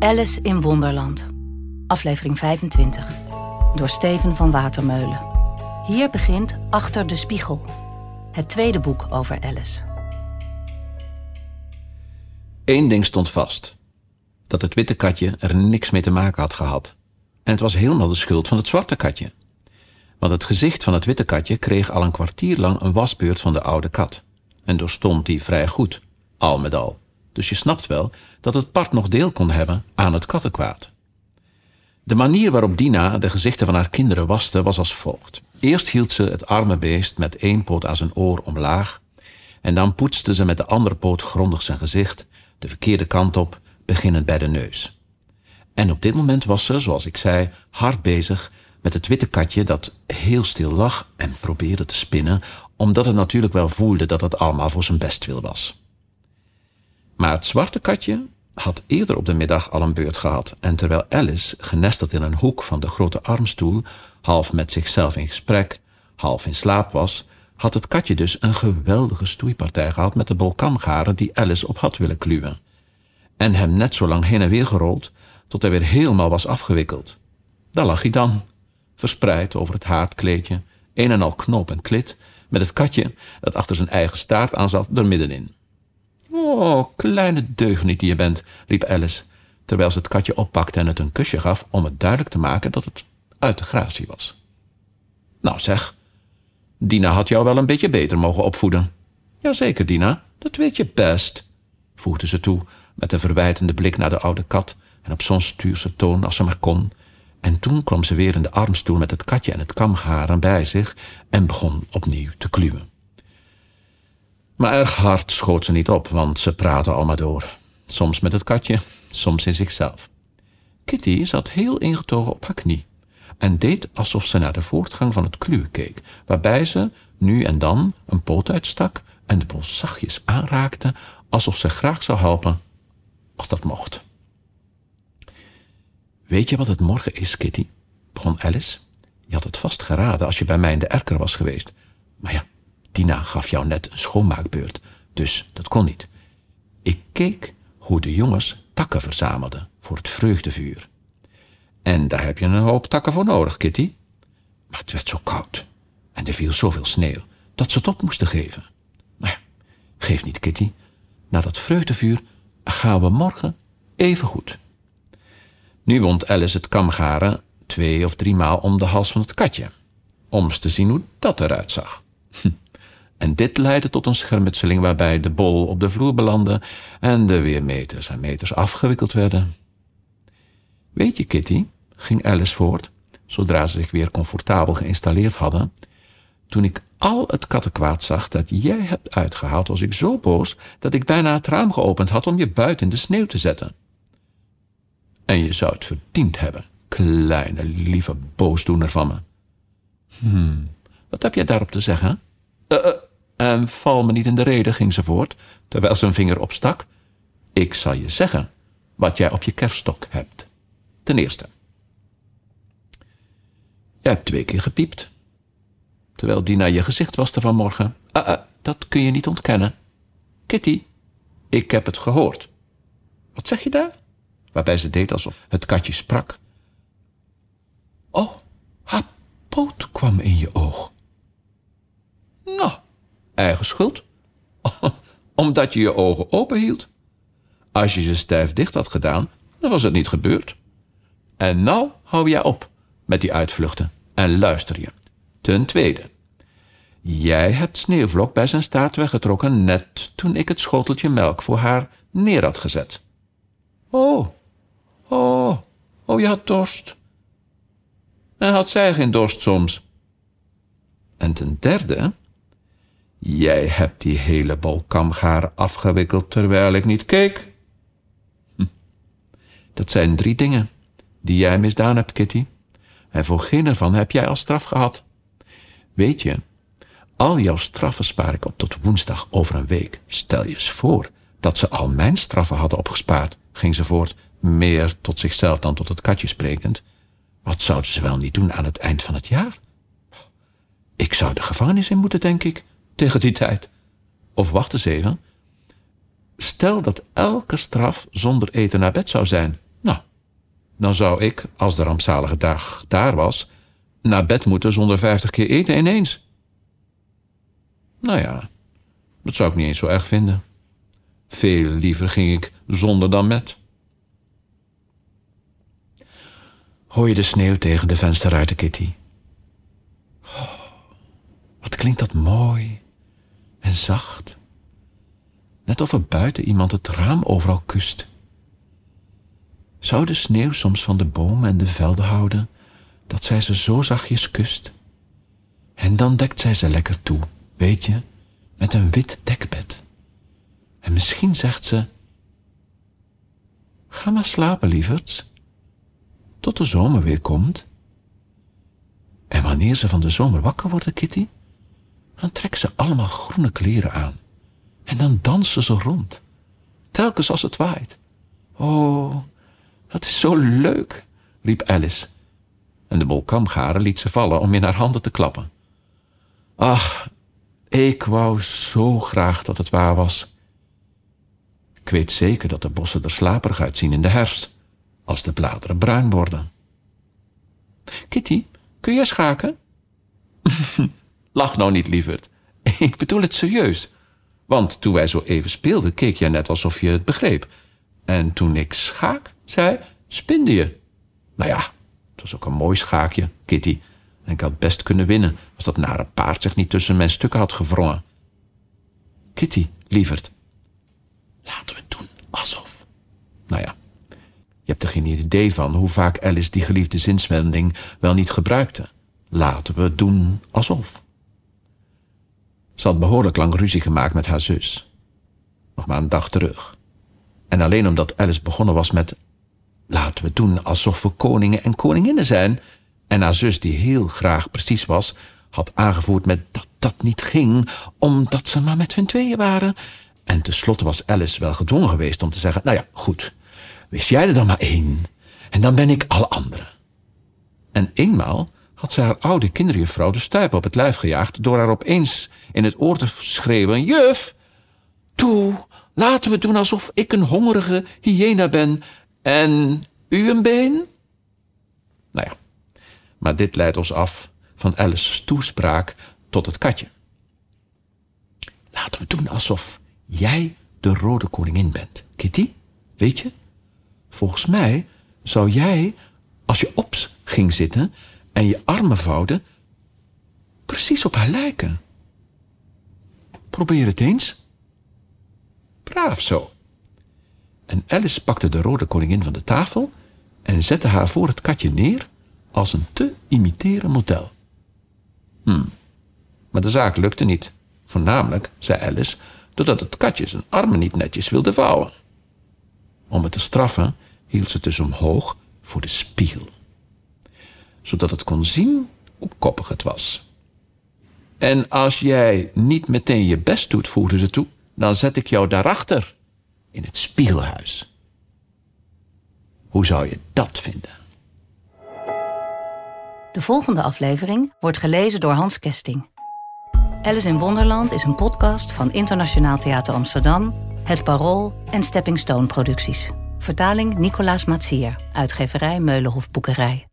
Alice in Wonderland. Aflevering 25. Door Steven van Watermeulen. Hier begint Achter de Spiegel. Het tweede boek over Alice. Eén ding stond vast. Dat het witte katje er niks mee te maken had gehad. En het was helemaal de schuld van het zwarte katje. Want het gezicht van het witte katje kreeg al een kwartier lang een wasbeurt van de oude kat. En doorstond die vrij goed, al met al. Dus je snapt wel dat het part nog deel kon hebben aan het kattenkwaad. De manier waarop Dina de gezichten van haar kinderen waste was als volgt. Eerst hield ze het arme beest met één poot aan zijn oor omlaag, en dan poetste ze met de andere poot grondig zijn gezicht, de verkeerde kant op, beginnend bij de neus. En op dit moment was ze, zoals ik zei, hard bezig met het witte katje dat heel stil lag en probeerde te spinnen, omdat het natuurlijk wel voelde dat het allemaal voor zijn bestwil was. Maar het zwarte katje had eerder op de middag al een beurt gehad, en terwijl Alice, genesteld in een hoek van de grote armstoel, half met zichzelf in gesprek, half in slaap was, had het katje dus een geweldige stoeipartij gehad met de bolkamgaren die Alice op had willen kluwen. En hem net zo lang heen en weer gerold, tot hij weer helemaal was afgewikkeld. Daar lag hij dan, verspreid over het haardkleedje, een en al knop en klit, met het katje dat achter zijn eigen staart aan zat er middenin. Oh, kleine deugniet die je bent, riep Alice, terwijl ze het katje oppakte en het een kusje gaf om het duidelijk te maken dat het uit de gratie was. Nou zeg, Dina had jou wel een beetje beter mogen opvoeden. Jazeker, Dina, dat weet je best, voegde ze toe met een verwijtende blik naar de oude kat en op zo'n stuurse toon als ze maar kon. En toen kwam ze weer in de armstoel met het katje en het kamharen bij zich en begon opnieuw te kluwen. Maar erg hard schoot ze niet op, want ze praten al maar door. Soms met het katje, soms in zichzelf. Kitty zat heel ingetogen op haar knie en deed alsof ze naar de voortgang van het kluwen keek, waarbij ze nu en dan een poot uitstak en de bol zachtjes aanraakte, alsof ze graag zou helpen als dat mocht. Weet je wat het morgen is, Kitty? begon Alice. Je had het vast geraden als je bij mij in de erker was geweest. Maar ja, Tina gaf jou net een schoonmaakbeurt, dus dat kon niet. Ik keek hoe de jongens takken verzamelden voor het vreugdevuur. En daar heb je een hoop takken voor nodig, Kitty. Maar het werd zo koud en er viel zoveel sneeuw dat ze het op moesten geven. Nou ja, geef niet, Kitty. Na dat vreugdevuur gaan we morgen even goed. Nu wond Alice het kamgaren twee of drie maal om de hals van het katje, om eens te zien hoe dat eruit zag. En dit leidde tot een schermutseling waarbij de bol op de vloer belandde en er weer meters en meters afgewikkeld werden. Weet je, Kitty, ging Alice voort, zodra ze zich weer comfortabel geïnstalleerd hadden, toen ik al het kattenkwaad zag dat jij hebt uitgehaald, was ik zo boos dat ik bijna het raam geopend had om je buiten in de sneeuw te zetten. En je zou het verdiend hebben, kleine lieve boosdoener van me. Hmm, wat heb jij daarop te zeggen? Uh, en val me niet in de reden, ging ze voort, terwijl ze een vinger opstak. Ik zal je zeggen wat jij op je kerststok hebt. Ten eerste. Je hebt twee keer gepiept. Terwijl die naar je gezicht waste vanmorgen. Uh, uh, dat kun je niet ontkennen. Kitty, ik heb het gehoord. Wat zeg je daar? Waarbij ze deed alsof het katje sprak. Oh, haar poot kwam in je oog. Nou, eigen schuld. Omdat je je ogen open hield. Als je ze stijf dicht had gedaan, dan was het niet gebeurd. En nou hou jij op met die uitvluchten en luister je. Ten tweede, jij hebt Sneeuwvlok bij zijn staart weggetrokken net toen ik het schoteltje melk voor haar neer had gezet. Oh, oh, oh, je had dorst. En had zij geen dorst soms? En ten derde, Jij hebt die hele bol kamgaar afgewikkeld terwijl ik niet keek. Hm. Dat zijn drie dingen die jij misdaan hebt, Kitty. En voor geen ervan heb jij als straf gehad. Weet je, al jouw straffen spaar ik op tot woensdag over een week. Stel je eens voor dat ze al mijn straffen hadden opgespaard, ging ze voort, meer tot zichzelf dan tot het katje sprekend. Wat zouden ze wel niet doen aan het eind van het jaar? Ik zou de gevangenis in moeten, denk ik tegen die tijd. Of wacht eens even. Stel dat elke straf zonder eten naar bed zou zijn. Nou, dan zou ik, als de rampzalige dag daar was, naar bed moeten zonder vijftig keer eten ineens. Nou ja, dat zou ik niet eens zo erg vinden. Veel liever ging ik zonder dan met. Hoor je de sneeuw tegen de vensterruiten, Kitty? Oh, wat klinkt dat mooi en zacht. Net of er buiten iemand het raam overal kust. Zou de sneeuw soms van de bomen en de velden houden, dat zij ze zo zachtjes kust? En dan dekt zij ze lekker toe, weet je, met een wit dekbed. En misschien zegt ze: Ga maar slapen, lieverds, tot de zomer weer komt. En wanneer ze van de zomer wakker worden, Kitty, dan trekken ze allemaal groene kleren aan. En dan dansen ze rond, telkens als het waait. Oh, dat is zo leuk, riep Alice. En de bolkamgaren liet ze vallen om in haar handen te klappen. Ach, ik wou zo graag dat het waar was. Ik weet zeker dat de bossen er slaperig uitzien in de herfst, als de bladeren bruin worden. Kitty, kun jij schaken? Lach nou niet, lieverd. Ik bedoel het serieus. Want toen wij zo even speelden, keek jij net alsof je het begreep. En toen ik schaak zei, spinde je. Nou ja, het was ook een mooi schaakje, Kitty. En ik had best kunnen winnen als dat nare paard zich niet tussen mijn stukken had gevrongen. Kitty, lieverd, laten we doen alsof. Nou ja, je hebt er geen idee van hoe vaak Alice die geliefde zinswending wel niet gebruikte. Laten we doen alsof. Ze had behoorlijk lang ruzie gemaakt met haar zus. Nog maar een dag terug. En alleen omdat Alice begonnen was met Laten we doen alsof we koningen en koninginnen zijn. En haar zus, die heel graag precies was, had aangevoerd met dat dat niet ging, omdat ze maar met hun tweeën waren. En tenslotte was Alice wel gedwongen geweest om te zeggen: Nou ja, goed, wist jij er dan maar één, en dan ben ik alle anderen. En eenmaal had ze haar oude kinderjuffrouw de stuip op het lijf gejaagd door haar opeens in het oor te schreeuwen: Juf, toe, laten we doen alsof ik een hongerige hyena ben en u een been? Nou ja, maar dit leidt ons af van Alice's toespraak tot het katje. Laten we doen alsof jij de rode koningin bent, Kitty. Weet je? Volgens mij zou jij, als je op ging zitten en je armen vouwde, precies op haar lijken. Probeer het eens. Braaf zo. En Alice pakte de rode koningin van de tafel en zette haar voor het katje neer als een te imiteren model. Hm, maar de zaak lukte niet. Voornamelijk, zei Alice, doordat het katje zijn armen niet netjes wilde vouwen. Om het te straffen hield ze het dus omhoog voor de spiegel, zodat het kon zien hoe koppig het was. En als jij niet meteen je best doet, voegde ze toe, dan zet ik jou daarachter in het spiegelhuis. Hoe zou je dat vinden? De volgende aflevering wordt gelezen door Hans Kesting. Alice in Wonderland is een podcast van Internationaal Theater Amsterdam, Het Parool en Stepping Stone Producties. Vertaling Nicolaas Matsier, uitgeverij Meulenhof Boekerij.